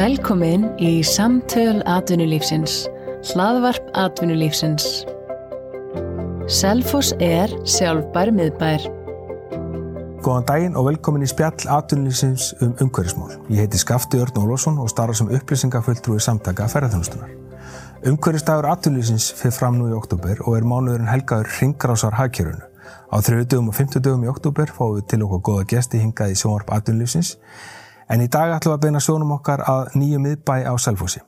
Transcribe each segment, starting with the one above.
Velkomin í Samtöl atvinnulífsins, hlaðvarp atvinnulífsins. Selfoss er sjálfbær miðbær. Góðan daginn og velkomin í spjall atvinnulífsins um umhverfismál. Ég heiti Skafti Örn Ólásson og starfa sem upplýsingafulltrúi samtaka ferðarþjónustunar. Umhverfistagur atvinnulífsins fyrir fram nú í oktober og er mánuðurinn helgaður ringrásar hagkerunu. Á þriðu dögum og fymtu dögum í oktober fáum við til okkur góða gesti hingað í sjónvarp atvinnulífsins en í dag ætlum við að beina sjónum okkar að nýju miðbæ á Selfossi.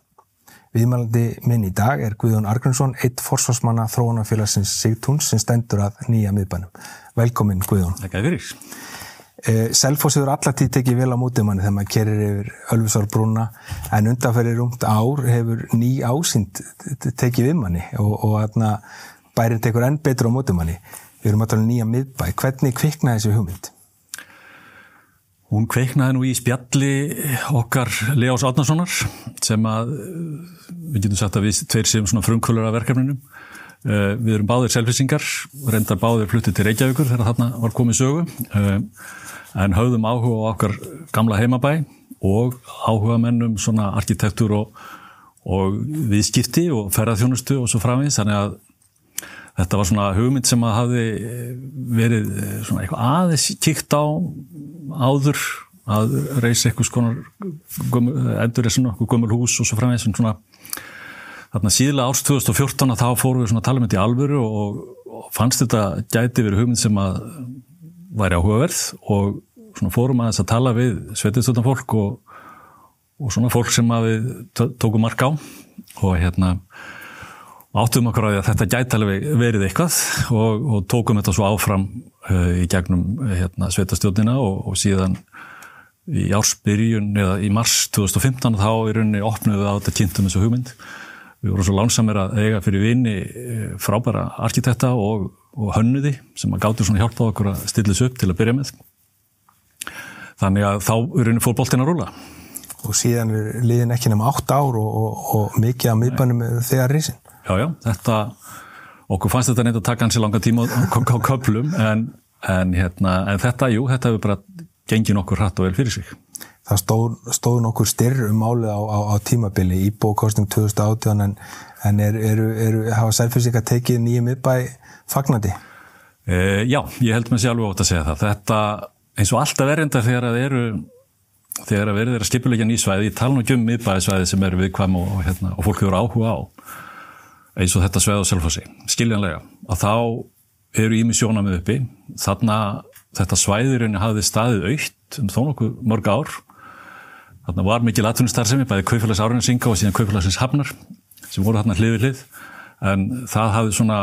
Viðmælandi minn í dag er Guðjón Argrunsson, eitt forsvarsmanna þróunafélagsins Sigtúns sem stendur að nýja miðbænum. Velkomin Guðjón. Þakka fyrir. Eh, Selfoss hefur allatíð tekið vel á mótið manni þegar maður kerir yfir Ölfusárbrúna en undanferðir rúmt ár hefur ný ásýnd tekið við manni og, og atna, bærin tekur enn betur á mótið manni. Við erum að tala um nýja miðbæ. Hvernig kviknaði þessi hugmynd? Hún kveiknaði nú í spjalli okkar Leós Átnarssonar sem að við getum sagt að við tveir séum svona frumkvölur af verkefninum. Uh, við erum báðir selfisingar, reyndar báðir fluttið til Reykjavíkur þegar þarna var komið sögu uh, en höfðum áhuga á okkar gamla heimabæ og áhuga mennum svona arkitektur og, og viðskipti og ferðarþjónustu og svo framins þannig að þetta var svona hugmynd sem að hafi verið svona eitthvað aðeins kíkt á áður að reysa eitthvað skonar endur er svona gömul hús og svo framins svona Þarna síðlega árs 2014 þá fórum við svona að tala um alvöru og, og fannst þetta gæti verið hugmynd sem að væri áhugaverð og svona fórum aðeins að tala við sveitistöldum fólk og, og svona fólk sem að við tókum mark á og hérna áttum okkur á því að þetta gæti alveg verið eitthvað og, og tókum þetta svo áfram uh, í gegnum hérna, sveitastjórnina og síðan í ársbyrjun eða í mars 2015 þá í rauninni opnuðu á þetta kynntum þessu hugmynd Við vorum svo lánsamir að eiga fyrir vini frábæra arkitekta og, og hönnuði sem að gáttu svona hjálpa okkur að stilla þessu upp til að byrja með. Þannig að þá er rauninni fór boltin að rúla. Og síðan er liðin ekki nema 8 ár og, og, og mikið af miðbænum þegar risin. Já, já, þetta, okkur fannst þetta neitt að taka hansi langa tíma á, köplum en, en, hérna, en þetta, jú, þetta hefur bara gengið nokkur hratt og vel fyrir sig það stóð, stóð nokkur styrr um málið á, á, á tímabili í bókosting 2018 en, en eru, eru, eru, hafa sælfyrsika tekið nýjum miðbæ fagnandi? E, já, ég held með sjálf átt að segja það. Þetta eins og alltaf verðinda þegar að eru þegar að verður að skipulegja nýsvæði ég tala nú ekki um miðbæðisvæði sem eru viðkvæm og, og, hérna, og fólk hefur áhuga á eins og þetta sveið á selfhósi skiljanlega, að þá eru ími sjónamið uppi, þarna þetta svæðurinn hafði staðið aukt um þó nokkuð mörg ár. Þarna var mikil atvinnustarfsemi, bæði Kaufélags Árinsinga og síðan Kaufélagsins Hafnar sem voru þarna hlið við hlið. En það hafði svona,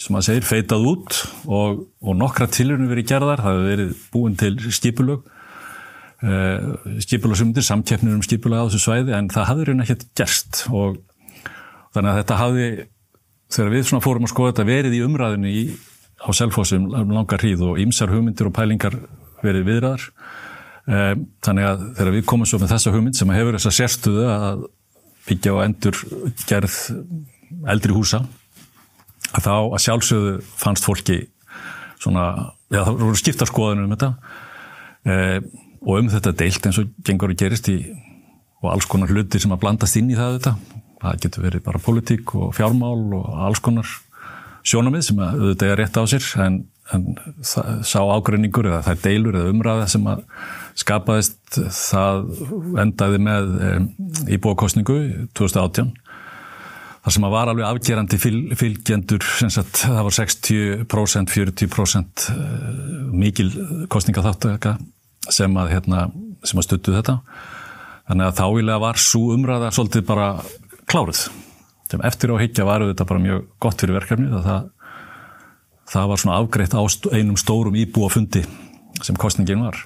sem maður segir, feitað út og, og nokkra tilurinn verið gerðar, það hefði verið búin til skipulög, uh, skipulögsumundir, samkeppnir um skipulög á þessu svæði en það hafði reyna ekkert gerst. Og þannig að þetta hafði, þegar við svona fórum að skoða þetta verið í umræðinu í, á selfósum langar hríð og ýmsar hugmyndir og pælingar verið viðræðar Þannig að þegar við komum svo með þessa hugmynd sem hefur þessa sérstuðu að byggja á endur gerð eldri húsa að þá að sjálfsögðu fannst fólki svona, já það voru skiptarskoðinu um þetta. E, og um þetta deilt eins og gengur og gerist í og alls konar hluti sem að blandast inn í það þetta það getur verið bara politík og fjármál og alls konar sjónamið sem að auðvitað er rétt á sér en, en það, sá ágreiningur eða það er deilur eða umræða sem að skapaðist það endaði með íbúakostningu 2018 þar sem að var alveg afgerandi fyl, fylgjendur sagt, það var 60% 40% mikil kostningaþáttaka sem að, hérna, að stuttu þetta. Þannig að þáilega var svo umræða svolítið bara kláruð. Sem eftir á higgja varu þetta bara mjög gott fyrir verkefni það, það var svona afgreitt á einum stórum íbúafundi sem kostningin var.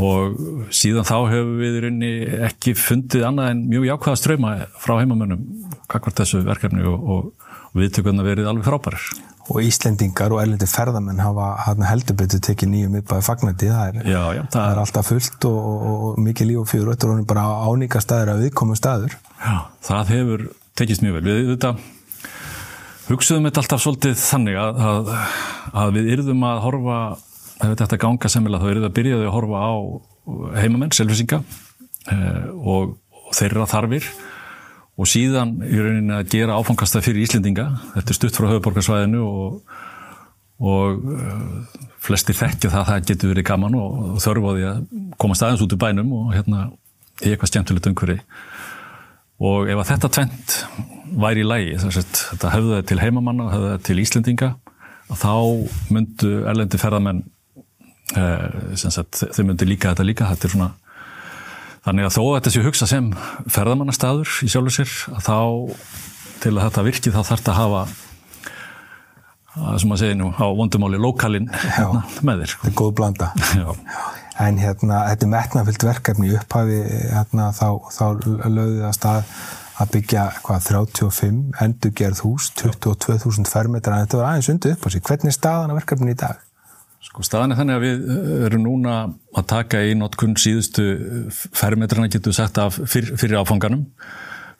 Og síðan þá hefur við í rauninni ekki fundið annað en mjög jákvæða ströyma frá heimamönnum kakvart þessu verkefni og, og, og viðtökurna verið alveg frábærir. Og Íslendingar og erlendi ferðamenn hafa heldur betur tekið nýjum upp að fagnandi, það er, já, já, það það er alltaf fullt og, og mikið líf og fjör og þetta er bara áníka staður að viðkomu staður. Já, það hefur tekist mjög vel. Við þetta hugsuðum þetta alltaf svolítið þannig að, að, að við yrðum að horfa ef þetta ganga semmilega þá er þetta að byrjaði að horfa á heimamenn, selvisinga og, og þeirra þarfir og síðan í rauninni að gera áfangasta fyrir Íslendinga. Þetta er stutt frá höfuborgarsvæðinu og, og uh, flestir þekkja það að það getur verið gaman og þörf á því að koma staðins út í bænum og hérna í eitthvað skemmtilegt umhverfi. Og ef að þetta tvent væri í lægi, þetta höfðu það til heimamanna það til Íslendinga þá myndu erlendi ferðamenn eh, sagt, þau myndu líka þetta líka. Þetta er svona Þannig að þó að þetta sé hugsa sem ferðamannastadur í sjálfur sér, að þá til að þetta virki þá þarf þetta að hafa sem að segja nú á vondumáli lokalinn hérna, með þér. Þetta er góð blanda. Já. En hérna, þetta er metnafyllt verkefni upphafi, hérna, þá, þá lögði það stað að byggja hvað 35 endurgerð hús, 22.000 fermetrar, en þetta var aðeins undir upp á sig. Hvernig er staðan að verkefni í dag? Sko staðan er þannig að við eh, erum núna að taka í notkunn síðustu fermetrana getur sagt af fyr, fyrir áfanganum.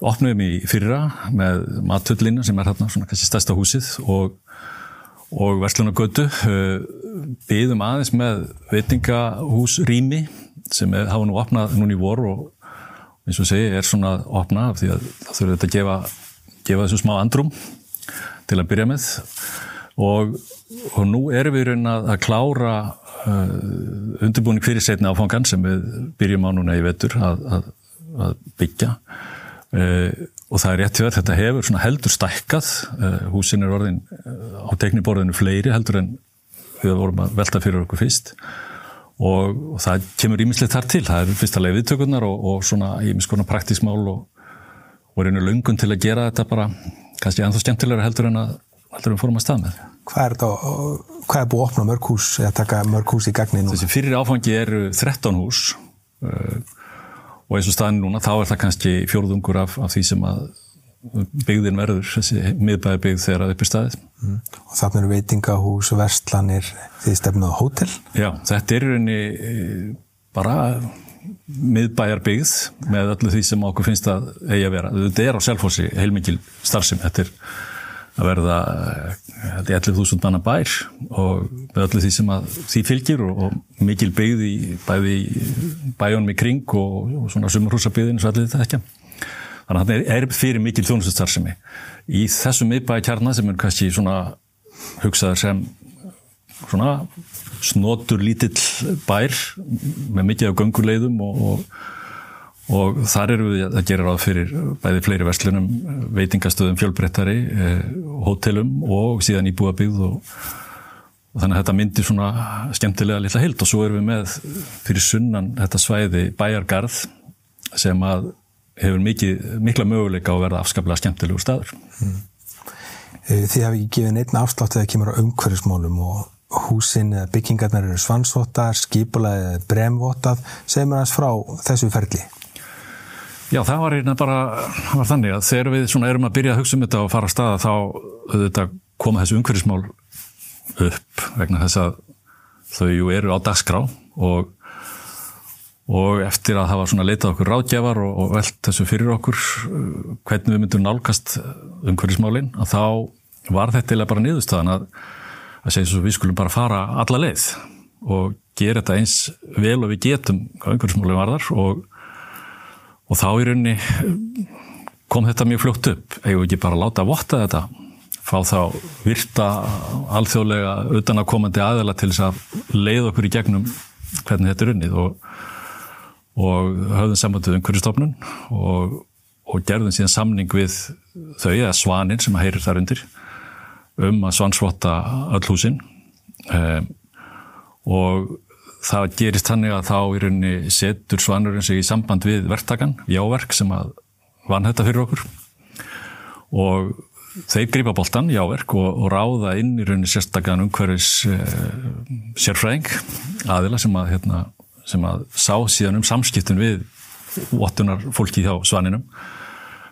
Opnum í fyrra með matullina sem er hérna svona kannski stærsta húsið og, og verslunagötu. Eh, Býðum aðeins með veitingahús rými sem er, hafa nú opnað núna í vor og eins og segi er svona opnað því að það þurfur þetta að gefa, gefa þessu smá andrum til að byrja með og, og nú erum við raun að, að klára uh, undirbúning fyrir setni áfangan sem við byrjum á núna í vetur að, að, að byggja. Uh, og það er rétt fyrir þetta hefur heldur stækkað. Uh, húsin er orðin uh, á tekniborðinu fleiri heldur en við vorum að velta fyrir okkur fyrst. Og, og það kemur ímislegt þar til. Það er fyrsta viðtökurnar og, og svona ímiskona praktísk mál og, og reynir lungun til að gera þetta bara kannski ennþá skemmtilegra heldur en að heldur við fórum að stað með. Hvað er, þetta, hvað er búið að opna mörg hús eða taka mörg hús í gagni núna? Þessi fyrir áfangi eru 13 hús uh, og eins og staðin núna þá er það kannski fjórðungur af, af því sem að byggðin verður, þessi miðbæði byggð þegar það er upp í staðið. Mm. Og þarna eru veitingahús, verslanir, því stefnuð hótel? Já, þetta er rauninni eh, bara miðbæjar byggð með öllu því sem okkur finnst að eigi að vera. Þetta er á selfhósi heilmikil starfsum, þetta er að verða 11.000 manna bær og með öllu því sem því fylgir og, og mikil byggð í bæði bæjónum í kring og, og svona sumarhúsabygðin svo allir þetta ekki. Þannig að það er fyrir mikil þjónustustarfsemi. Í þessum miðbæði kjarnar sem er kannski svona hugsaður sem svona snotur lítill bær með mikið af gönguleiðum og, og og þar eru við að gera ráð fyrir bæði fleiri verslunum, veitingastöðum, fjölbrettari, eh, hótelum og síðan íbúabíð og, og þannig að þetta myndir svona skemmtilega litla hild og svo erum við með fyrir sunnan þetta svæði bæjargarð sem að hefur mikið, mikla möguleika að verða afskaplega skemmtilegur staður. Mm. Þið hafi ekki gefið neitt afslátt þegar það kemur á umhverfismálum og húsin byggingarnar eru svansvotar, skipulega eða bremvotað. Segð mér aðeins frá þessu ferli. Já, það var einnig bara, það var þannig að þegar við svona erum að byrja að hugsa um þetta og fara að staða þá auðvitað koma þessu umhverfismál upp vegna þess að þau eru á dagskrá og, og eftir að það var svona leitað okkur ráðgjafar og, og velt þessu fyrir okkur hvernig við myndum nálgast umhverfismálinn að þá var þetta bara niðurstaðan að, að segja svo við skulum bara fara alla leið og gera þetta eins vel og við getum hvað umhverfismálinn varðar og og þá í rauninni kom þetta mjög fljótt upp. Eigum við ekki bara að láta að votta þetta? Fá þá virta alþjóðlega utan að komandi aðela til þess að leið okkur í gegnum hvernig þetta er unnið. Og, og höfðum sambandið um hverju stofnun og, og gerðum síðan samning við þau eða svanin sem að heyrir þar undir um að svansvotta öll húsin. Um, og það gerist þannig að þá í rauninni setur svanurinn sig í samband við verktakan, jáverk sem að vann þetta fyrir okkur. Og þeir grípa bóltan, jáverk og, og ráða inn í rauninni sérstakann umhverfis eh, sérfræðing aðila sem að, hérna, sem að sá síðan um samskiptun við vottunar fólki hjá svaninum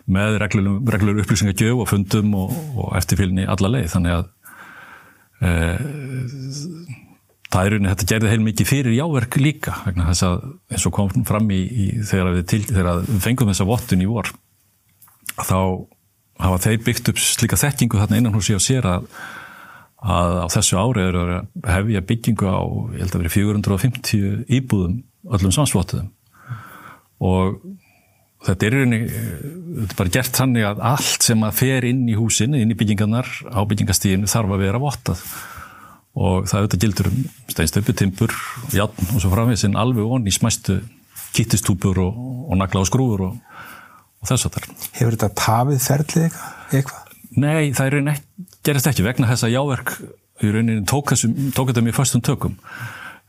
með reglur upplýsingagjöf og fundum og, og eftirfylgni alla leið. Þannig að eh, það er rauninni, þetta gerði heil mikið fyrir jáverk líka, þess að eins og kom fram í, í þegar, við til, þegar við fengum þessa vottun í vor þá hafa þeir byggt upp slíka þekkingu þarna innan hús ég á sér að, að á þessu ári eru hefja byggingu á, ég held að veri 450 íbúðum öllum samsvottuðum. Og þetta er, rauninni, þetta er bara gert þannig að allt sem að fer inn í húsin, inn í byggingarnar á byggingastíðinu þarf að vera vottað og það auðvitað gildur um steinstöpu, timpur, játn og svo framvegð sem alveg í smæstu kittistúpur og, og nagla á skrúfur og, og þess að þar. Hefur þetta tafið ferlið eitthvað? Nei, það er ekki, gerist ekki vegna þess að jáverk í rauninni tók, tók þetta mjög fastum tökum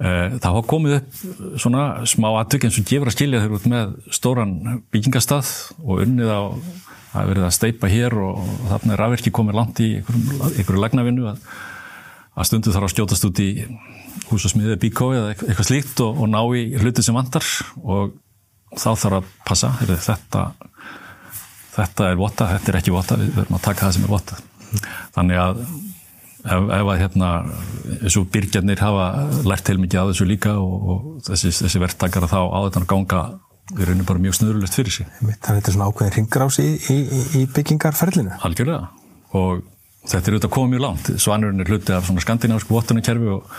Eh, það hafa komið upp svona smá aðtök eins og gefur að skilja þeir út með stóran byggingastað og unnið á að verið að steipa hér og, og þarna er rafverki komið langt í einhverju lagnavinnu að, að stundu þarf að skjótast út í hús og smiðið bíkói eða eitthvað slíkt og, og ná í hluti sem vandar og þá þarf að passa þetta, þetta er vota, þetta er ekki vota við verðum að taka það sem er vota þannig að ef, ef að hérna þessu byrgjarnir hafa lært til mikið að þessu líka og, og þessi, þessi verktakar þá á þetta ganga við reynum bara mjög snurulegt fyrir sig. Þannig að þetta er svona ákveðin ringrás í, í, í byggingarferlinu. Algjörlega. Og þetta er auðvitað komið mjög langt Svanurinn er hluti af svona skandinávsku vottunarkerfi og,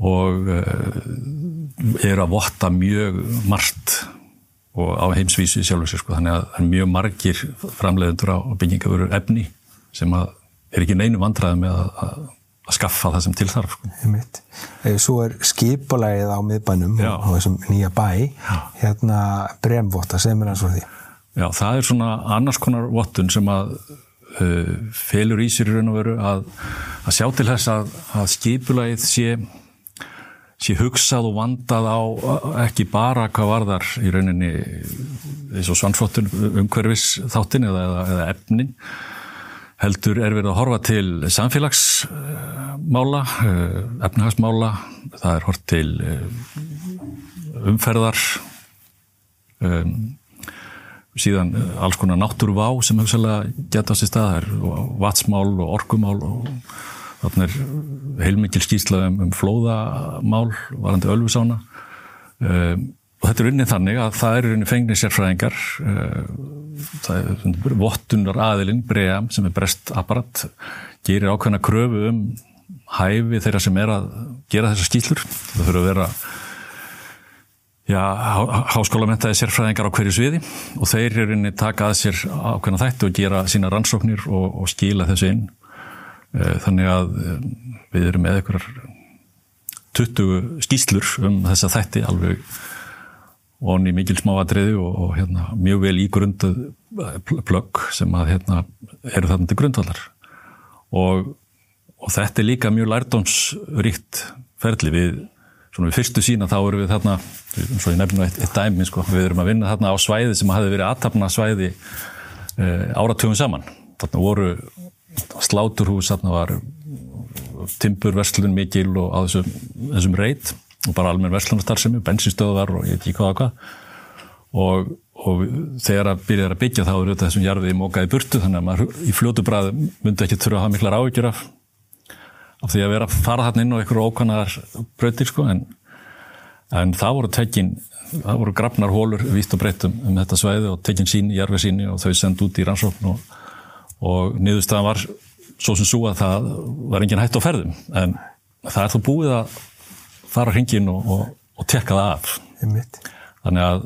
og uh, er að votta mjög margt og á heimsvísi sjálfur sér sko þannig að er mjög margir framleiðendur á byggingavöru efni sem að er ekki neinu vandræði með að, að, að skaffa það sem til þarf. Sko. Eh, svo er skipulægið á miðbænum Já. og þessum nýja bæ, hérna bremvotta, segð mér eins og því. Já, það er svona annars konar vottun sem að felur í sér raun og veru að, að sjá til þess að skipulægið sé sé hugsað og vandað á ekki bara hvað varðar í rauninni eins og svansvottun umhverfis þáttin eða, eða efnin heldur er verið að horfa til samfélagsmála, eh, efnahagsmála, það er hort til eh, umferðar, um, síðan alls konar náttúruvá sem hugsalega geta á sér stað, það er vatsmál og orkumál og þarna er heilmikil skýrsla um, um flóðamál, varandi ölfusána. Um, og þetta er unnið þannig að það er unnið fengnir sérfræðingar. Uh, vottunar aðilinn bregam sem er brest apparat gerir ákveðna kröfu um hæfi þeirra sem er að gera þessar skýllur það þurfa að vera já, háskólamentaði sérfræðingar á hverju sviði og þeir eru unnið taka að sér ákveðna þættu og gera sína rannsóknir og, og skýla þessu inn. Uh, þannig að um, við erum með einhverjar 20 skýslur um þessa þætti alveg í mikil smáadriði og, og hérna, mjög vel í grundu eh, plögg sem að hérna, eru þarna til grundvallar. Og, og þetta er líka mjög lærdómsríkt ferli. Við, svona við fyrstu sína þá erum við þarna, eins og ég nefnum eitt, eitt dæmi sko, við erum að vinna þarna á svæði sem hafi verið aðtapna svæði e, áratugum saman, þarna voru sláturhús, þarna var timburverslun mikil og á þessum, þessum reit og bara almenn verslunastarfsemi, bensinstöðvar og ég veit ekki hvað og og, þegar að byrja að byggja þá er þetta þessum jarfiði mókaði burtu þannig að maður í fljótu bræð myndi ekki þurfa að hafa miklar áhyggjur af, af því að vera að fara þarna inn á einhverju ókannar bröðir sko en, en það voru tekin, það voru grafnar hólur vítt og breytt um, um þetta sveiði og tekin sín í jarfið síni og þau sendt út í rannsókn og, og niðurstaðan var svo sem svo að það var engin hætt á ferðum en það er þá búið að fara hringin og, og, og tekka það af. Þannig að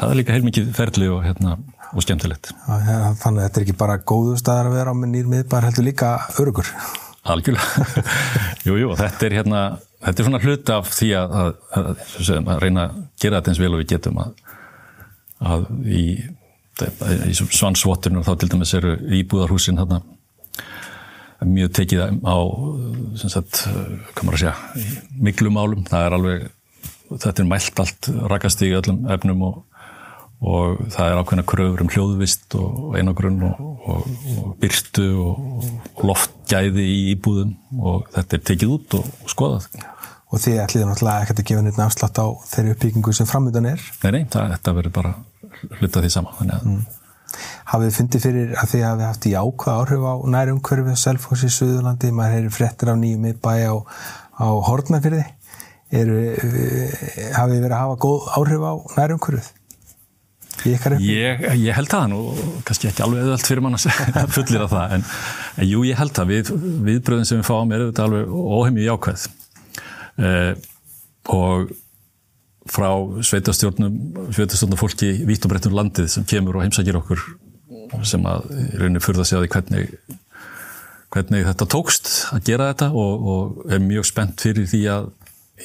það er líka heilmikið ferli og, hérna, og skemmtilegt. Þannig að þetta er ekki bara góðu staðar að vera á með nýr miðbar heldur líka örugur. Algjörlega. jú, jú, þetta er hérna, þetta er svona hlut af því að, að, að, að reyna að gera þetta eins vel og við getum að í, í svansvottunum þá til dæmis eru íbúðarhúsin hérna mjög tekið á sagt, hvað maður að segja miklu málum, það er alveg þetta er mælt allt rakast í öllum efnum og, og það er ákveðna kröfur um hljóðvist og einagrunn og, og, og byrtu og loftgæði í íbúðum og þetta er tekið út og skoðað. Og þið ætlið náttúrulega ekkert að gefa nýtt náttúrulega á þeirri uppbyggingu sem framöndan er? Nei, nei, það, þetta verður bara hluta því sama, þannig að mm. Hafið fundið fyrir að þið hafið haft í ákvað áhrif á nærumkörfið Selfos í Suðurlandi, maður heyrir frettir af nýjum miðbæ á, á Hortnafyrði hafið þið verið að hafa góð áhrif á nærumkörfið? Ég, ég held það nú, kannski ekki alveg öðvöld fyrir mann að fullira það en, en jú, ég held það, við, viðbröðin sem við fáum er auðvitað alveg óheimið í ákveð uh, og frá sveitastjórnum, sveitastjórnum fólki vítt og breyttum landið sem kemur og heimsækir okkur sem að reynir fyrir að segja því hvernig, hvernig þetta tókst að gera þetta og, og er mjög spennt fyrir því að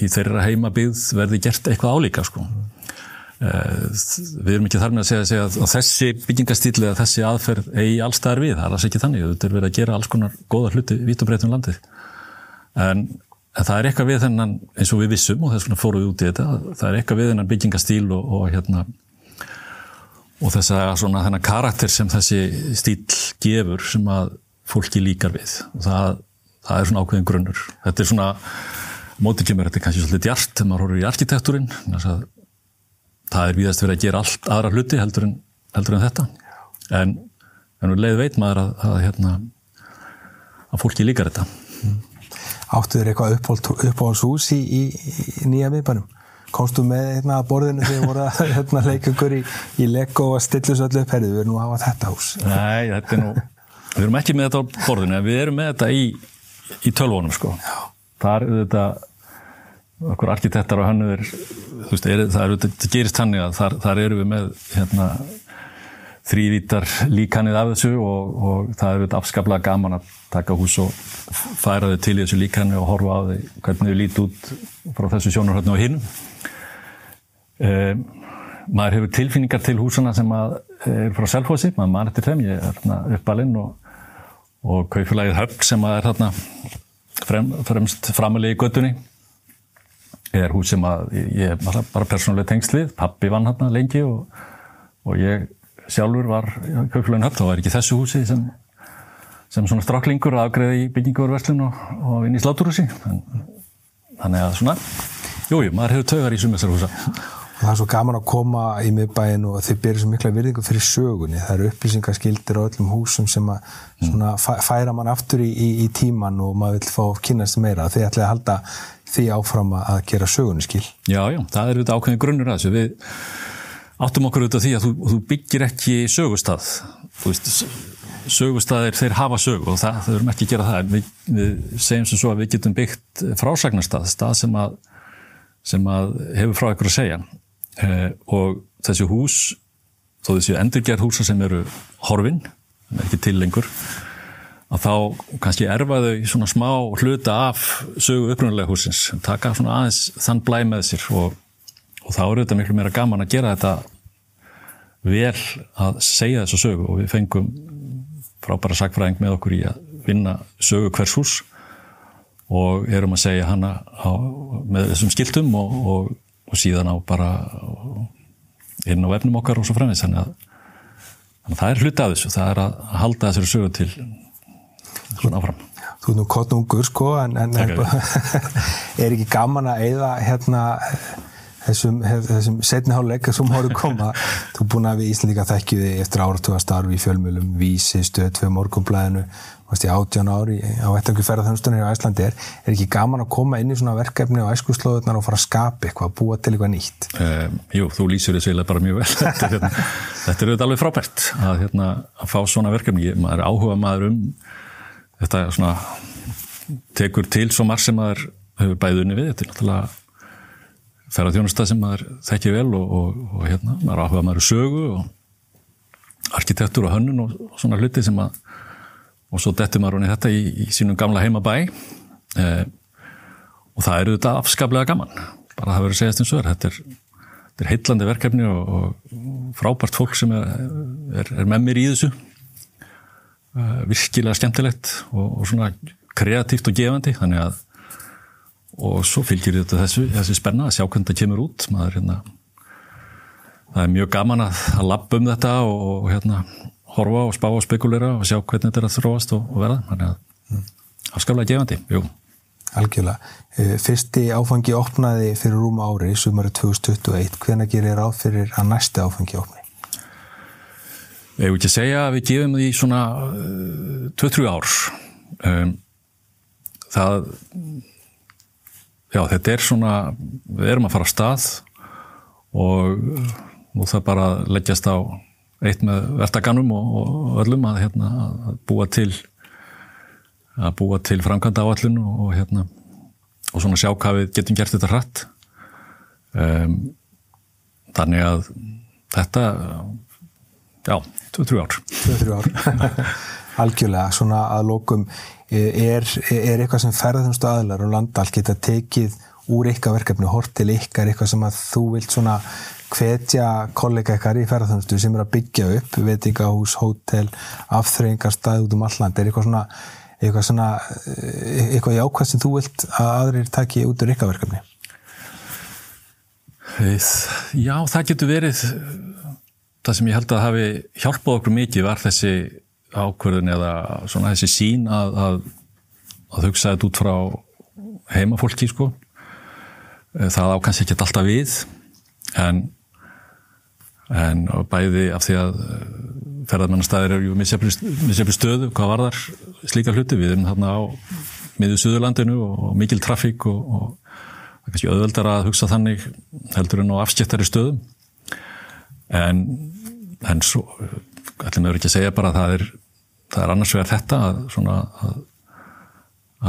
í þeirra heimabíð verði gert eitthvað álíka sko. Við erum ekki þar með að segja, segja að þessi byggingastíli eða þessi aðferð eigi allstaðar við, það er alls ekki þannig, þetta er verið að gera alls konar góða hluti vítt og breyttum landið. En það er eitthvað við þennan, eins og við vissum og þess vegna fórum við út í þetta, það er eitthvað við þennan byggingastíl og, og hérna og þess að svona þennan karakter sem þessi stíl gefur sem að fólki líkar við og það, það er svona ákveðin grunnur. Þetta er svona, mótið kemur, þetta er kannski svolítið djart þegar maður horfður í arkitektúrin, það er viðast verið að gera allt aðra hluti heldur en, heldur en þetta. En, en við leið veit maður að, að, hérna, að fólki líkar þetta. Áttu þér eitthvað uppáhaldshús í, í, í nýja miðbænum? Komstu með hérna, borðinu þegar voru að hérna, leika ykkur í, í Lego og stillus öllu upp? Herrið, við erum nú að hafa þetta hús. Nei, þetta er nú við erum ekki með þetta á borðinu, við erum með þetta í, í tölvónum sko. Já. þar er þetta okkur arkitektar og hannuður það, er, það, er, það gerist hannig að þar, þar eru við með hérna, þrývítar líkanið af þessu og, og það er afskaplega gaman að taka hús og færa þau til í þessu líkanið og horfa á þau hvernig þau líti út frá þessu sjónarhörnu og hinn um, maður hefur tilfinningar til húsana sem er frá Selfossi, maður mann eftir þeim ég er hérna uppalinn og, og kaufélagið Höfn sem er hérna frem, fremst framalega í göttunni er hús sem að ég er bara persónuleg tengslið, pappi vann hérna lengi og, og ég sjálfur var kaupfélagin höfn, þá var ekki þessu húsi sem, sem svona stráklingur að afgreða í bygginguververslun og, og inn í sláturhúsi. Þannig að svona. Jújú, maður hefur taugar í sumessarhúsa og það er svo gaman að koma í miðbæin og þið byrjir svo mikla virðingu fyrir sögunni. Það eru upplýsingaskildir á öllum húsum sem að mm. færa mann aftur í, í, í tíman og maður vil fá kynast meira. Þið ætlaði að halda því áfram að gera sögunni skil. Já, já, það er auðvitað ákveðin grunnur að þessu. Við áttum okkur auðvitað því að þú, þú byggir ekki veist, sögustaðir þeir hafa sögu og það, þau erum ekki að gera það. Við, við segjum sem svo að við getum byggt frásagnarstað, stað sem að sem að hefur frá ykkur að segja. Eh, og þessi hús þó þessi endurgerð húsa sem eru horfin, sem er ekki til lengur að þá kannski erfaðu í svona smá hluta af sögu upprunalega húsins, taka svona aðeins þann blæ með sér og, og þá eru þetta miklu meira gaman að gera þetta vel að segja þessu sögu. Og við fengum frábæra sagfræðing með okkur í að vinna sögu hvers hús og erum að segja hana á, með þessum skiltum og, og, og síðan á bara inn á vefnum okkar og svo fremins þannig að, þannig að það er hluti af þessu. Það er að halda þessari sögu til svona áfram. Þú er nú kottnungur sko en, en er ekki gaman að eigða hérna þessum, þessum setniháleika sem hóru koma? Þú er búin að við Íslandíka þekkjuði eftir áratuga starfi í fjölmjölum vísi, stöð, tvei morgumblæðinu átján ári á eittangu ferðarþjónustunni á Íslandi er, er ekki gaman að koma inn í svona verkefni á æskuslóðunar og fara að skapa eitthvað, búa til eitthvað nýtt? Um, Jú, þú lýsir þessu eiginlega bara mjög vel. Þetta hérna, þetta er auðvitað alveg frábært að, hérna, að fá svona verkefni, maður er áhuga maður um þetta svona tekur til svo marg sem maður hefur bæðið unni við, þetta er náttúrulega ferðarþjónustað sem maður þekkir vel og, og, og hérna, maður áhuga maður sögu og arkitektur og hönnun og, og svona hluti sem að og svo dettur maður honi þetta í, í sínum gamla heimabæ. Eh, og það eru þetta afskaplega gaman bara það verður að segja þessum sögur þetta er, heitlandi verkefni og, og frábært fólk sem er, er, er með mér í þessu virkilega skemmtilegt og, og svona kreatíft og gefandi þannig að og svo fylgir þetta þessu, þessu spenna að sjá hvernig þetta kemur út maður hérna það er mjög gaman að, að lappa um þetta og, og hérna horfa og spá og spekulera og sjá hvernig þetta er að þróast og, og verða þannig að mm. afskaflega gefandi, jú Algjörlega. Eh, fyrsti áfangi opnaði fyrir rúma ári sumari 2021. Hvena gerir ráð fyrir að næsti áfangi opni? Ég vil ekki segja að við gefum því svona 2-3 uh, ár? Um, það já, þetta er svona við erum að fara á stað og nú það bara leggjast á eitt með vertaganum og, og öllum að, hérna, að búa til að búa til framkvæmda áallin og, hérna, og svona sjá hvað við getum gert þetta hratt. Um, þannig að þetta já, 2-3 ár. 2-3 ár. Algjörlega, svona að lókum er, er eitthvað sem ferðumstu aðlar og landal geta tekið úr ykkar verkefni, hort til ykkar eitthvað sem að þú vilt svona hvetja kollega ykkar í ferðumstu sem er að byggja upp, veitingahús, hótel afþreyingar stað út um alland er eitthvað svona eitthvað svona eitthvað jákvæð sem þú vilt að aðrir taki út úr ykkar verkefni? Já, það getur verið það sem ég held að hafi hjálpað okkur mikið var þessi ákverðin eða svona þessi sín að, að, að hugsa þetta út frá heimafólki sko. Það ákans ekki alltaf við en, en bæði af því að ferðarmannastæðir eru misjafli stöðu hvað var þar slíka hluti. Við erum þarna á miður Suðurlandinu og mikil trafík og, og kannski auðveldar að hugsa þannig heldur en á afskiptari stöðum en, en svo ætlum við ekki að segja bara að það er, það er annars vegar þetta að, svona, að,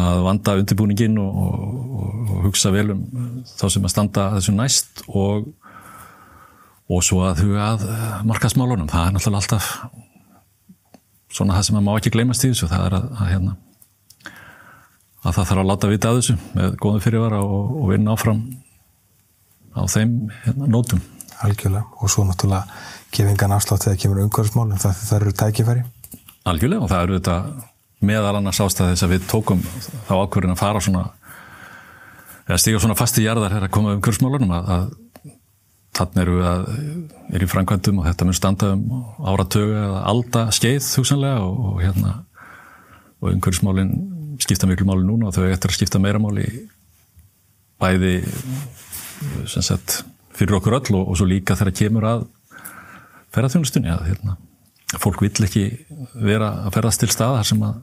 að vanda undirbúningin og, og, og hugsa vel um þá sem að standa þessu næst og, og svo að huga að markasmálunum, það er náttúrulega alltaf svona það sem að má ekki gleymast í þessu, það er að, að hérna að það þarf að láta vita að þessu með góðum fyrirvara og, og vinna áfram á þeim hérna, nótum. Algjörlega og svo náttúrulega gefingan afslátt þegar kemur umhverfsmál en það, það eru tækifæri. Algjörlega og það eru þetta meðal annars ástæði þess að við tókum þá ákverðin að fara svona eða stíga svona fast í jarðar hér að koma umhverfsmálunum að, að þannig eru við að er í framkvæmdum og þetta mun standa um áratögu eða alda skeið hugsanlega og, og hérna og umhverfsmálinn skipta miklu máli núna og þau eftir að skipta meira máli bæði sagt, fyrir okkur öll og, og svo líka þegar kemur að ferðarþjónustunni að hérna, fólk vill ekki vera að ferðast til stað þar sem að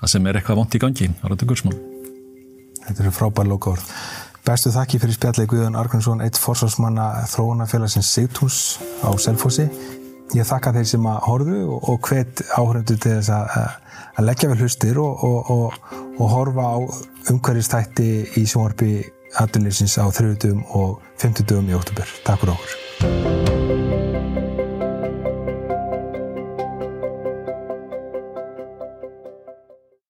það sem er eitthvað vond í gangi Þetta eru frábær lokaord Bestu þakki fyrir spjallegi Guðan Argrímsson eitt forsvarsmanna þróunafélagsins Sigtús á Selfossi. Ég þakka þeir sem að horfu og, og hvet áhöröndu til þess að, að leggja vel hlustir og, og, og horfa á umhverjastætti í sjónvarpi aðdunleysins á þrjöðum og femtudum í óttúber. Takk fyrir okkur.